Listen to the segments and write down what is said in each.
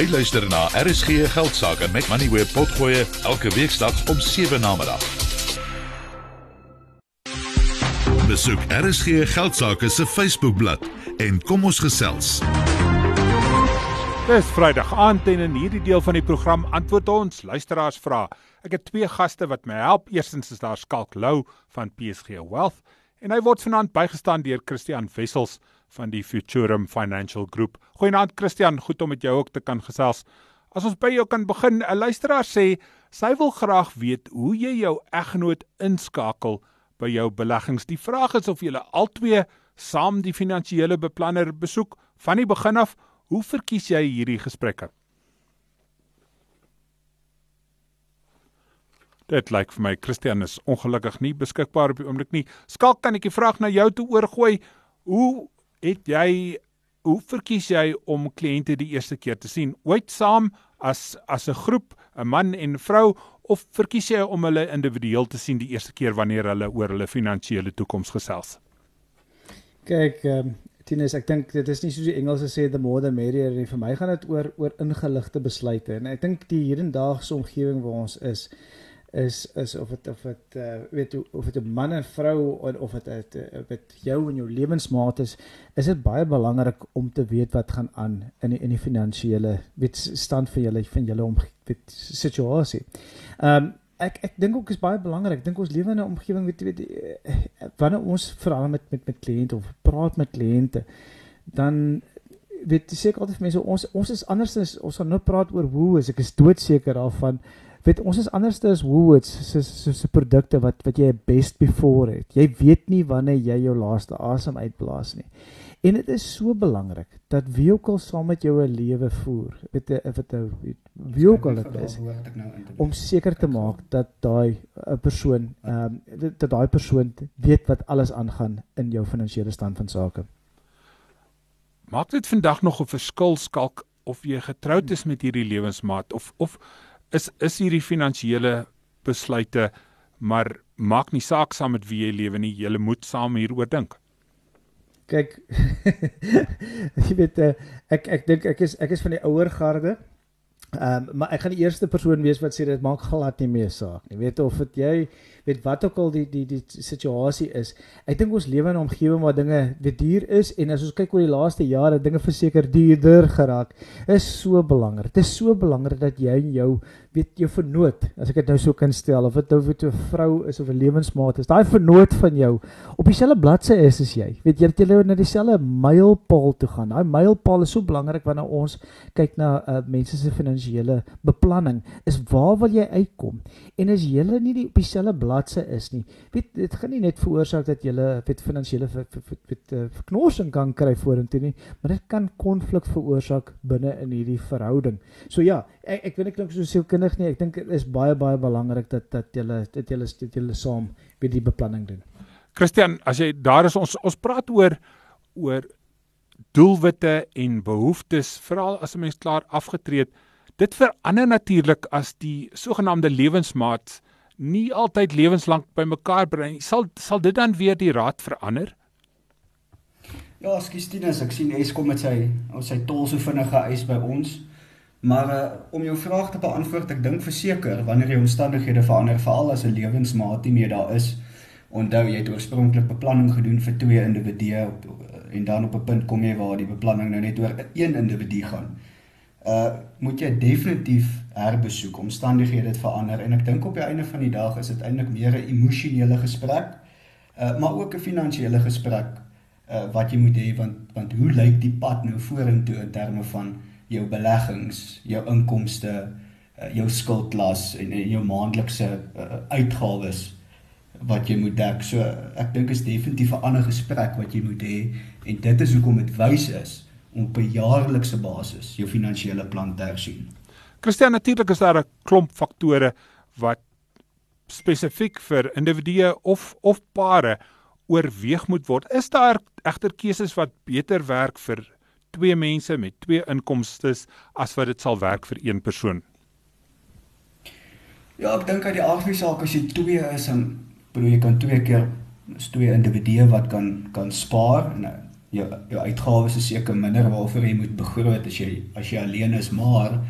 Jy luister na RSG Geldsaake met Money where potgoe elke weeksdag om 7 na middag. Besoek RSG Geldsaake se Facebookblad en kom ons gesels. Dis Vrydag aand en in hierdie deel van die program antwoord ons luisteraars vra. Ek het twee gaste wat my help. Eerstens is daar Skalk Lou van PSG Wealth en hy word vanaand bygestaan deur Christian Wessels van die Futurum Financial Group. Goeienaand Christian, goed om met jou ook te kan gesels. As ons by jou kan begin, 'n luisteraar sê sy wil graag weet hoe jy jou eggenoot inskakel by jou beleggings. Die vraag is of julle albei saam die finansiële beplanner besoek van die begin af. Hoe verkies jy hierdie gesprekke? Dit lyk vir my Christian is ongelukkig nie beskikbaar op die oomblik nie. Skalk kan ek die vraag na jou toe oorgooi. Hoe het jy hoe verkies jy om kliënte die eerste keer te sien? Ooit saam as as 'n groep, 'n man en vrou of verkies jy om hulle individueel te sien die eerste keer wanneer hulle oor hulle finansiële toekoms gesels? Kyk, ehm um, Tinus, ek dink dit is nie soos die Engelse sê the more the merrier nie. Vir my gaan dit oor oor ingeligte besluite en ek dink die hedendaagse omgewing waar ons is is is of dit of dit uh, weet of dit 'n man en vrou of dit dit met jou en jou lewensmaat is is dit baie belangrik om te weet wat gaan aan in die, in die finansiële weet stand vir julle van julle om weet situasie. Ehm um, ek ek dink ook is baie belangrik. Ek dink ons lewe in 'n omgewing weet weet eh, wanneer ons veral met met met kliënte of praat met kliënte dan weet seker altyd vir mense ons ons is anders as ons gaan nou praat oor hoe is ek is doodseker daarvan weet ons is anderste as Woolworths se se se produkte wat wat jy best before het. Jy weet nie wanneer jy jou laaste asem uitblaas nie. En dit is so belangrik dat wie ook al saam met jou 'n lewe voer, weet jy of dit wie ook al dit is om seker te maak dat daai 'n persoon ehm um, dat daai persoon weet wat alles aangaan in jou finansiële stand van sake. Maak dit vandag nog 'n verskil skalk of jy getroud is met hierdie lewensmaat of of is is hierdie finansiële besluite maar maak nie saak saam met wie jy lewe nie, jy moet saam hieroor dink. Kyk, jy weet eh, ek ek dink ek is ek is van die ouer garde. Ehm um, maar ek gaan die eerste persoon wees wat sê dit maak glad nie meer saak nie. Weet of dit jy weet wat ook al die die die situasie is. Ek dink ons lewe in 'n omgewing waar dinge duur is en as ons kyk oor die laaste jare dinge verseker duurder geraak. Is so belangrik. Dit is so belangrik dat jy jou weet jou vernoot, as ek dit nou so kan stel of dit nou vir 'n vrou is of 'n lewensmaat is, daai vernoot van jou op dieselfde bladsy is as jy. Weet jy dat jy na dieselfde mylpaal toe gaan. Daai mylpaal is so belangrik wanneer ons kyk na uh, mense se finansiële beplanning. Is waar wil jy uitkom? En as jy nie die, op dieselfde bladsy is nie, weet dit gaan nie net veroorsaak dat jy weet finansiële weet uh, verknorsing kan kry vorentoe nie, maar dit kan konflik veroorsaak binne in hierdie verhouding. So ja, ek ek weet ek klink so sielkundig nie. Ek dink dit is baie baie belangrik dat dat julle dat julle dat julle saam met die beplanning doen. Christian, as jy daar is ons ons praat oor oor doelwitte en behoeftes veral as 'n mens klaar afgetree het. Dit verander natuurlik as die sogenaamde lewensmaat nie altyd lewenslank by mekaar bly. Sal sal dit dan weer die raad verander? Ja, skus Tinus, ek sien Eskom met sy ons sy tol so vinnige eis by ons. Maar uh, om jou vraag te beantwoord, ek dink verseker wanneer jou omstandighede verander, veral as 'n lewensmaat nie meer daar is, onthou jy het oorspronklik beplanning gedoen vir twee individue op, en dan op 'n punt kom jy waar die beplanning nou net oor een individu gaan. Uh moet jy definitief herbesoek. Omstandighede het verander en ek dink op die einde van die dag is dit eintlik meer 'n emosionele gesprek, uh maar ook 'n finansiële gesprek uh wat jy moet hê want want hoe lyk die pad nou vorentoe in terme van jou beleggings, jou inkomste, uh, jou skuldlas en, en jou maandelikse uh, uitgawes wat jy moet dek. So ek dink is definitief 'n ander gesprek wat jy moet hê en dit is hoekom dit wys is om op 'n jaarlikse basis jou finansiële plan te hersien. Christian natuurlik is daar 'n klomp faktore wat spesifiek vir individue of of pare oorweeg moet word. Is daar egter keuses wat beter werk vir twee mense met twee inkomstes as wat dit sal werk vir een persoon. Ja, ek dink uit die aard van die saak as jy twee is en bedoel jy kan twee keer is twee individue wat kan kan spaar en jou jou uitgawes is seker minder waarvoor jy moet begroot as jy as jy alleen is, maar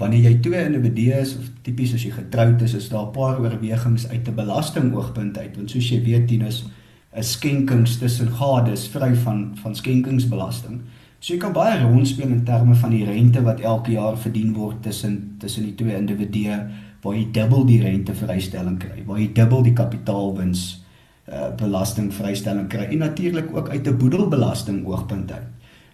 wanneer jy twee individue is of tipies as jy getroud is, is daar 'n paar oorwegings uit 'n belastingoogpunt uit, want soos jy weet, dien is 'n skenkings tussen gades vry van van skenkingsbelasting. So jy kan baie rondspeel in terme van die rente wat elke jaar verdien word tussen tussen die twee individue waar jy dubbel die rentevrystelling kry, waar jy dubbel die kapitaalwins uh, belastingvrystelling kry en natuurlik ook uit 'n boedelbelasting oogpunt uit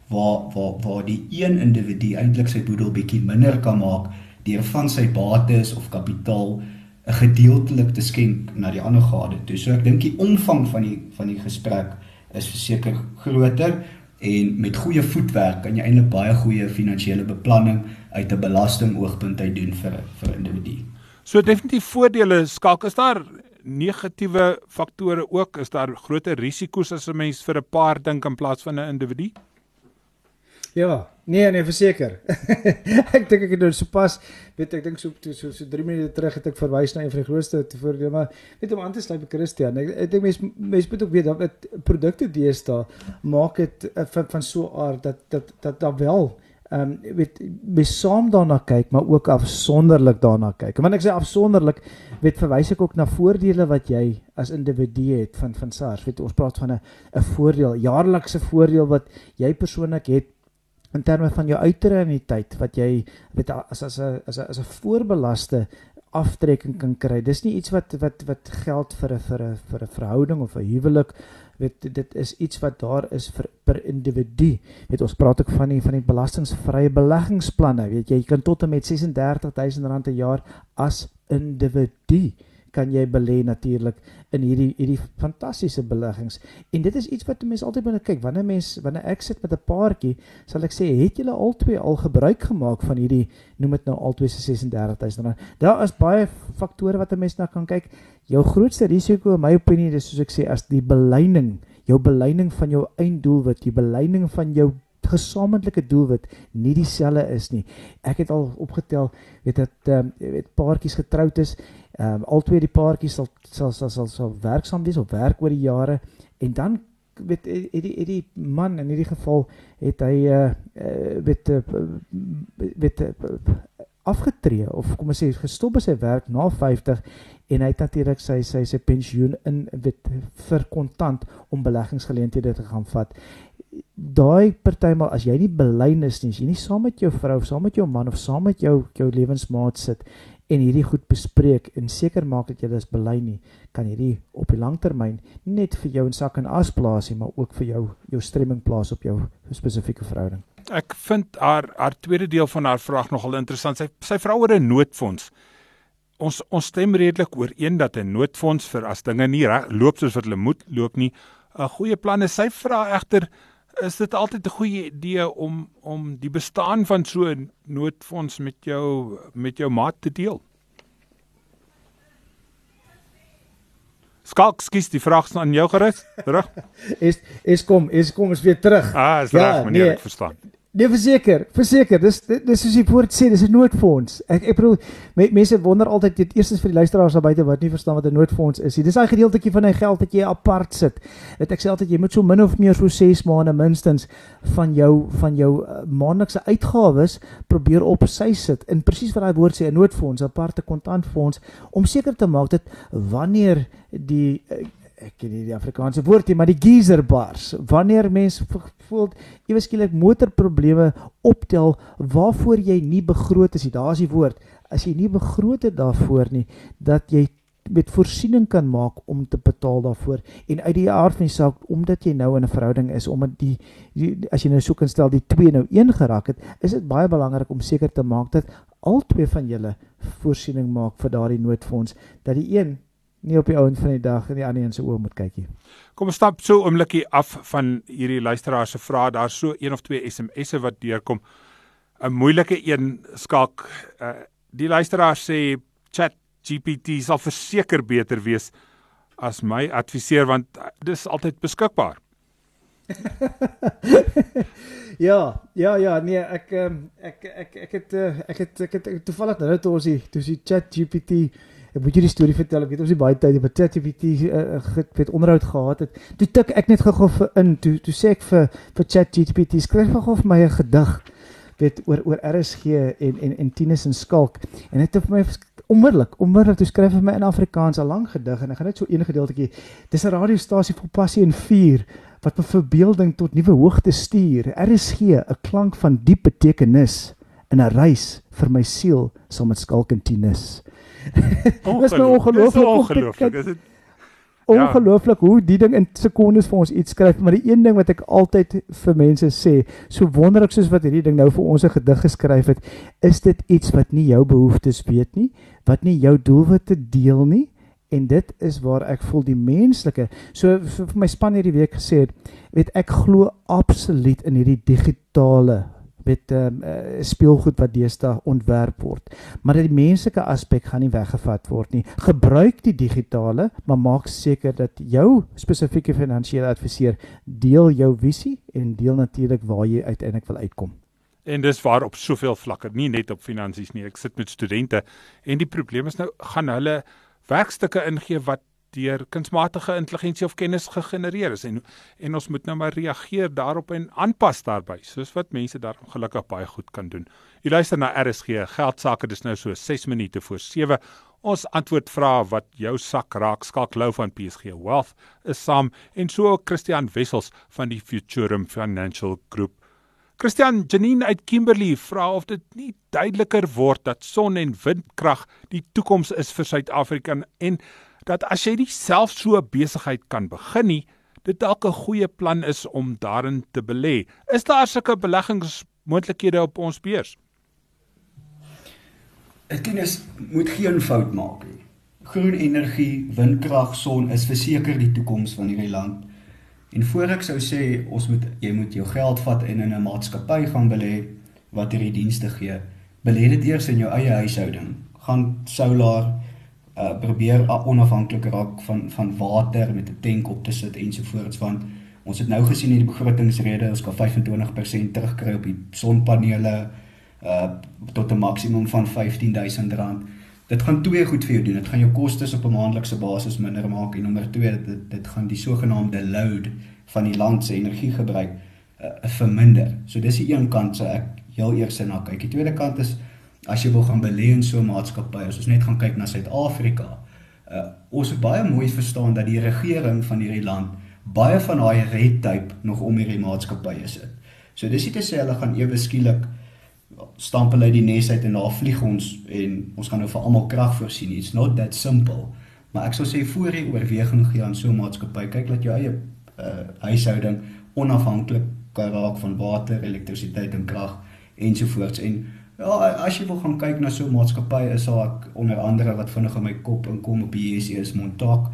waar waar waar die een individu eintlik sy boedel bietjie minder kan maak deur van sy bates of kapitaal 'n gedeeltelik te skenk na die ander gade toe. So ek dink die omvang van die van die gesprek is verseker groter en met goeie voetwerk kan jy eintlik baie goeie finansiële beplanning uit 'n belastingoogpunt uit doen vir vir 'n individu. So definitief voordele skalk is daar negatiewe faktore ook? Is daar groter risiko's as 'n mens vir 'n paar dink in plaas van 'n individu? Ja, nee nee, verseker. ek dink ek het nou sopas, weet ek dink so so so 3 minute terug het ek verwys na een van die grootste voordele, maar weet om aan te sluit by Christian. Ek, ek dink mense mense moet ook weet dat produkte deesdae maak dit uh, van, van so aard dat dat dat daar wel ehm um, weet mens saam daarna kyk maar ook afsonderlik daarna kyk. En wanneer ek sê afsonderlik, weet verwys ek ook na voordele wat jy as individu het van van SARS. Weet ons praat van 'n 'n voordeel, jaarlikse voordeel wat jy persoonlik het in terme van jou uitreniteit wat jy weet as as 'n as 'n as 'n voorbelaste aftrekking kan kry. Dis nie iets wat wat wat geld vir 'n vir 'n vir 'n verhouding of 'n huwelik weet dit is iets wat daar is vir per individu. Weet ons praat ook van die van die belastingvrye beleggingsplanne. Weet jy, jy kan tot en met R36000 'n jaar as individu kan jy belê natuurlik in hierdie hierdie fantastiese beleggings. En dit is iets wat mense altyd moet kyk. Wanneer mens wanneer ek sit met 'n paartjie, sal ek sê, het julle albei al gebruik gemaak van hierdie noem dit nou albei se R36000? Daar is baie faktore wat 'n mens na kan kyk. Jou grootste risiko in my opinie is soos ek sê as die beleining, jou beleining van jou einddoelwit, die beleining van jou gesamentlike doelwit nie dieselfde is nie. Ek het al opgetel, weet dat ehm um, weet paartjies getroud is, ehm um, albei die paartjies sal sal sal sal, sal werksaam wees op werk oor die jare en dan weet het die het die man in hierdie geval het hy uh, weet uh, weet uh, afgetree of kom ons sê gestop by sy werk na 50 en hy het natuurlik sy sy sy pensioen in weet vir kontant om beleggingsgeleenthede te gaan vat daai partymal as jy nie belyn is nie, as jy nie saam met jou vrou, saam met jou man of saam met jou jou lewensmaat sit en hierdie goed bespreek en seker maak dat jy is belyn nie, kan hierdie op die langtermyn net vir jou in sak en as plaas nie, maar ook vir jou jou stremming plaas op jou spesifieke verhouding. Ek vind haar haar tweede deel van haar vraag nogal interessant. Sy sy vra oor 'n noodfonds. Ons ons stem redelik ooreen dat 'n noodfonds vir as dinge nie reg loop soos wat hulle moet loop nie, 'n goeie plan is. Sy vra egter is dit altyd 'n goeie idee om om die bestaan van so 'n noodfonds met jou met jou maat te deel. Skalk, skus, die vraag is aan jou gerig. Terug. is is kom, is kom is weer terug. Ah, is ja, reg, meneer, nee, ek verstaan. Nee, verseker, verseker. Dis dis soos jy voort sê, dis 'n noodfonds. Ek ek bedoel me, mense wonder altyd dit eerstens vir die luisteraars daar buite wat nie verstaan wat 'n noodfonds is nie. Dis daai gedeeltjie van hy geld wat jy apart sit. Dit ek sê altyd jy moet so min of meer so 6 maande minstens van jou van jou uh, maandelikse uitgawes probeer op sy sit. In presies wat daai woord sê, 'n noodfonds, 'n aparte kontantfonds om seker te maak dat wanneer die uh, ek ken nie die Afrikaanse woord nie, maar die geyser bars. Wanneer mens voel ewe skielik motorprobleme optel waarvoor jy nie begroot is nie. Daar's die woord. As jy nie begroot het daarvoor nie, dat jy met voorsiening kan maak om te betaal daarvoor en uit die aard van die saak omdat jy nou in 'n verhouding is omdat die, die as jy nou so kan stel die twee nou een geraak het is dit baie belangrik om seker te maak dat al twee van julle voorsiening maak vir daardie noodfonds dat die een nie op die ouend van die dag in die ander een se oë moet kyk nie. Kom ons stap so 'n oombliekie af van hierdie luisteraar se vrae. Daar's so een of twee SMS'e wat deurkom. 'n Moeilike een skalk. Uh, die luisteraar sê Chat GPT sal verseker beter wees as my adviseer want dis altyd beskikbaar. ja, ja, ja, nee, ek ehm, ek ek ek het eh, ek het ek het, ek het toevallig nou toe ons die toe die Chat GPT ek moet jy die storie vertel. Ek weet ons het baie tyd met ChatGPT uh, het onderhoud gehad het. Toe tik ek net gou vir in toe toe sê ek vir vir ChatGPT skryf gou vir my 'n gedig weet oor oor RSG en en en Tinus en Skalk en dit het vir my onmiddellik onmiddellik toe skryf vir my in Afrikaans 'n lang gedig en ek gaan net so een gedeeltjie dis 'n radiostasie vol passie en vuur wat my verbeelding tot nuwe hoogtes stuur RSG 'n klank van diep betekenis in 'n reis vir my siel saam met Skalk en Tinus Dis my ongelooflik. Dis dit Ongelooflik ja. hoe die ding in sekondes vir ons iets skryf, maar die een ding wat ek altyd vir mense sê, so wonderlik soos wat hierdie ding nou vir ons 'n gedig geskryf het, is dit iets wat nie jou behoeftes weet nie, wat nie jou doelwitte deel nie en dit is waar ek voel die menslike. So vir my span hierdie week gesê het, weet ek glo absoluut in hierdie digitale met um, speelgoed wat deesdae ontwerp word. Maar die menslike aspek gaan nie weggevat word nie. Gebruik die digitale, maar maak seker dat jou spesifieke finansiële adviseur deel jou visie en deel natuurlik waar jy uiteindelik wil uitkom. En dis waar op soveel vlakke, nie net op finansies nie. Ek sit met studente en die probleem is nou gaan hulle werkstukke ingee wat deur kunsmatige intelligensie of kennis gegenereer is en en ons moet nou maar reageer daarop en aanpas daarbey soos wat mense daar ongelukkig baie goed kan doen. Jy luister na RSG geld sake dis nou so 6 minute voor 7. Ons antwoord vrae wat jou sak raak skalk lou van PSG Wealth is saam en so ook Christian Wessels van die Futurum Financial Group. Christian Janine uit Kimberley vra of dit nie duideliker word dat son en windkrag die toekoms is vir Suid-Afrika en dat as jy nie self so 'n besigheid kan begin nie, dit dalk 'n goeie plan is om daarin te belê. Is daar sulke beleggingsmoontlikhede op ons beurs? Ek dink ons moet geen fout maak nie. Groen energie, windkrag, son is verseker die toekoms van hierdie land. En voor ek sou sê ons moet jy moet jou geld vat en in 'n maatskappy gaan belê wat hierdie dienste gee. Belê dit eers in jou eie huishouding. Gaan solar uh probeer onafhanklik raak van van water met 'n tank op te sit ensovoorts want ons het nou gesien in die begrotingsrede ons kan 25% terugkry op die sonpanele uh tot 'n maksimum van R15000. Dit gaan twee goed vir jou doen. Dit gaan jou kostes op 'n maandelikse basis minder maak en nommer 2 dit dit gaan die sogenaamde load van die land se energiegebruik uh, verminder. So dis die een kant so ek heel eers na kyk. Die tweede kant is as jy wil gaan belê in so 'n maatskappy, as ons net gaan kyk na Suid-Afrika, uh, ons moet baie mooi verstaan dat die regering van hierdie land baie van daai red tape nog om hierdie maatskappye sit. So dis nie te sê hulle gaan ewe skielik stamp hulle die nes uit en daar vlieg ons en ons gaan nou vir almal krag voorsien. It's not that simple. Maar ek sou sê voor jy oorweging gee aan so 'n maatskappy, kyk dat jou eie uh, huishouding onafhanklik raak van water, elektrisiteit en krag ensovoorts en Ja, as jy wil gaan kyk na so 'n maatskappy is daar onder andere wat vinnig in my kop inkom op die JSE is Montauk.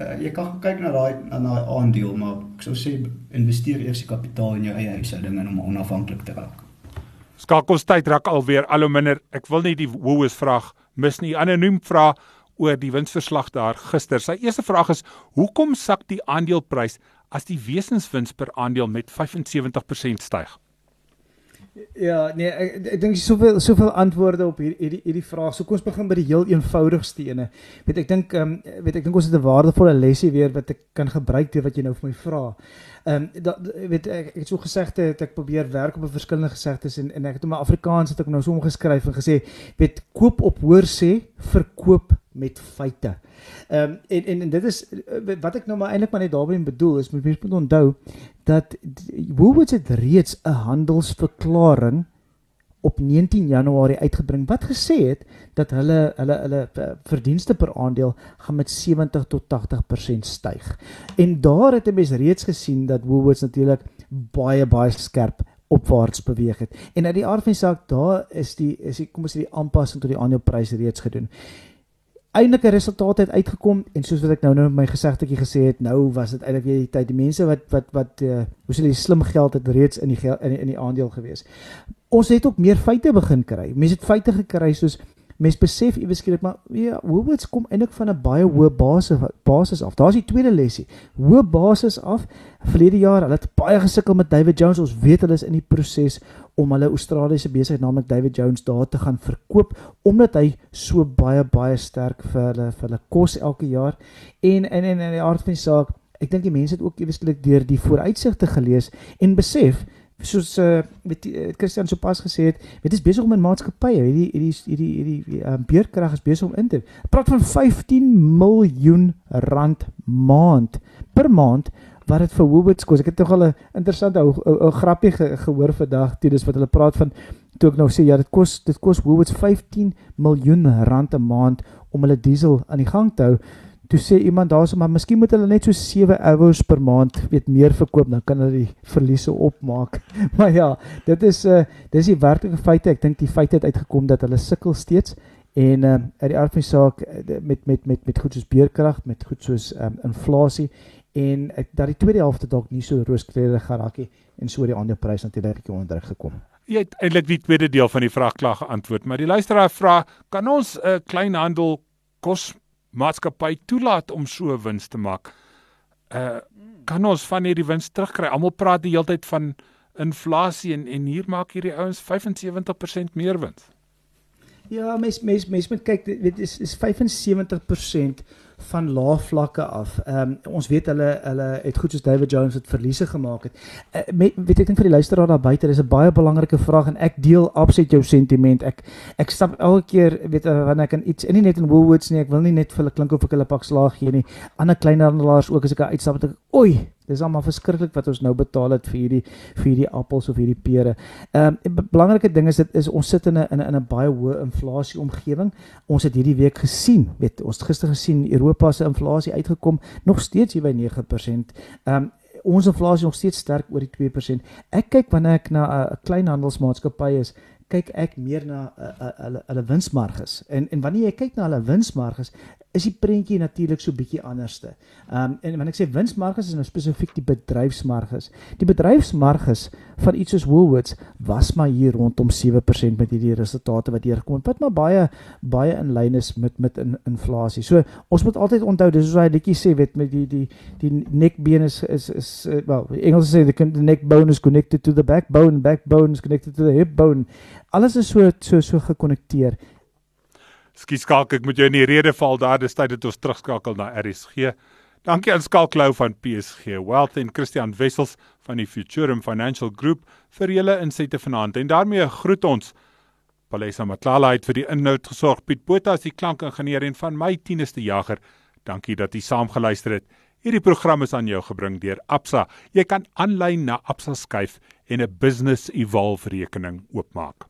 Uh, jy kan kyk na daai na daai aandeel, maar ek sou sê investeer eers die kapitaal in jou eie huishouding om onafhanklik te raak. Skakelstyd raak alweer al hoe minder. Ek wil nie die woes vraag mis nie. Anoniem vra oor die winsverslag daar gister. Sy eerste vraag is: "Hoekom sak die aandeleprys as die wesenswins per aandeel met 75% styg?" Ja, nee, ek, ek dink soveel soveel antwoorde op hierdie hierdie hierdie vraag. So kom ons begin by die heel eenvoudigste ene. Weet ek dink ehm um, weet ek dink ons het 'n waardevolle lesie weer wat ek kan gebruik deur wat jy nou vir my vra. Ehm um, weet ek, ek het so gesegde het ek probeer werk op 'n verskillende gesegdes en en ek het in my Afrikaans het ek nou so omgeskryf en gesê weet koop op hoor sê, verkoop met feite. Ehm um, en, en en dit is wat ek nou maar eintlik maar net daarmee bedoel is moet mense moet onthou dat Woolworths het reeds 'n handelsverklaring op 19 Januarie uitgebring wat gesê het dat hulle hulle hulle eh, verdienste per aandeel gaan met 70 tot 80% styg. En daar het 'n mens reeds gesien dat Woolworths natuurlik baie baie skerp opwaarts beweeg het. En uit die aard van die saak daar is die is die kom ons sê die aanpassing tot die aandeleprys reeds gedoen eindelike resultate het uitgekom en soos wat ek nou nou my gesegdetjie gesê het, nou was dit eintlik weer die tyd die mense wat wat wat uh, hoe sê jy slim geld het reeds in die geld in die, in die aandeel gewees. Ons het ook meer feite begin kry. Mense het feite gekry soos mens besef iewes skielik maar ja, Woolworths kom eintlik van 'n baie hoë basis basis af. Daar's die tweede lesie. Hoë basis af. Verlede jaar, hulle het baie gesukkel met David Jones. Ons weet hulle is in die proses om hulle Australiese besigheid naamlik David Jones daar te gaan verkoop omdat hy so baie baie sterk vir hulle vir hulle kos elke jaar en in in in die aard van die saak ek dink die mense het ook eweslik deur die vooruitsigte gelees en besef soos uh weet uh, Christian sopas gesê het, weet is besig om in maatskappye, hierdie hierdie hierdie hierdie uh, beerkrag is besig om in te. Praat van 15 miljoen rand maand per maand wat dit vir Woolworths kos. Ek het tog al 'n interessante ou grappie ge, gehoor vandag, toe dis wat hulle praat van toe ek nou sê ja, dit kos dit kos Woolworths 15 miljoen rand 'n maand om hulle diesel aan die gang te hou toe sê iemand daarso maar miskien moet hulle net so 7 hours per maand weet meer verkoop dan kan hulle die verliese opmaak. maar ja, dit is 'n uh, eh, dis die werklike feite. Ek dink die feite het uitgekom dat hulle sukkel steeds en uh, uit die aard van die saak eh, met met met met goed soos beerkrag, met goed soos um, inflasie en ek, dat die tweede helfte dalk nie so rooskleurig geraak het en so die aandeleprys natuurlik bietjie onder gekom. Jy het eintlik die tweede deel van die vraagklag geantwoord, maar die luisteraar vra, kan ons 'n uh, kleinhandel kos maatskappy toelaat om so wins te maak. Uh kan ons van hierdie wins terugkry? Almal praat die hele tyd van inflasie en en hier maak hierdie ouens 75% meer wins. Ja, mes mes mes moet kyk, dit is is 75% van lae vlakke af. Ehm um, ons weet hulle hulle het goed soos David Jones het verliese gemaak het. Uh, met, weet ek dink vir die luisteraar daar buite, dis 'n baie belangrike vraag en ek deel absoluut jou sentiment. Ek ek stap elke keer weet uh, wanneer ek in iets in nie net in Woolworths nie, ek wil nie net vir hulle klink of ek hulle pak slaag gee nie. Ander kleinhandelaars ook as ek uitstap met ek oei Dis almal verskriklik wat ons nou betaal het vir hierdie vir hierdie appels of hierdie pere. Ehm um, belangrike ding is dit is ons sit in 'n in 'n 'n baie hoë inflasie omgewing. Ons het hierdie week gesien, weet ons gister gesien Europa se inflasie uitgekom nog steeds hier by 9%. Ehm um, ons inflasie nog steeds sterk oor die 2%. Ek kyk wanneer ek na 'n kleinhandelsmaatskappy is, kyk ek meer na hulle hulle winsmarges. En en wanneer jy kyk na hulle winsmarges, is die prentjie natuurlik so bietjie anderste. Ehm um, en wanneer ek sê winsmarges is nou spesifiek die bedryfsmarges. Die bedryfsmarges van iets soos Woolworths was maar hier rondom 7% met hierdie resultate wat hier gekom het. Wat maar baie baie in lyn is met met in, inflasie. So ons moet altyd onthou dis soos hy netjie sê weet met die die die nekbeen is is is uh, well Engels sê the, the neck bone is connected to the backbone, backbone is connected to the hip bone. Alles is so so so gekonnekteer Skus skalk, ek moet jou in die rede val daar, dis tyd dat ons terugskakel na RSG. Dankie aan Skalk Lou van PSG Wealth en Christian Wessels van die Futurum Financial Group vir julle insette vanaand. En daarmee groet ons Palesa Matlala uit vir die inhoud gesorg Piet Botha as die klankingenieur en van my tieneste jager. Dankie dat jy saamgeluister het. Hierdie program is aan jou gebring deur Absa. Jy kan aanlyn na Absa skuif en 'n business evolve rekening oopmaak.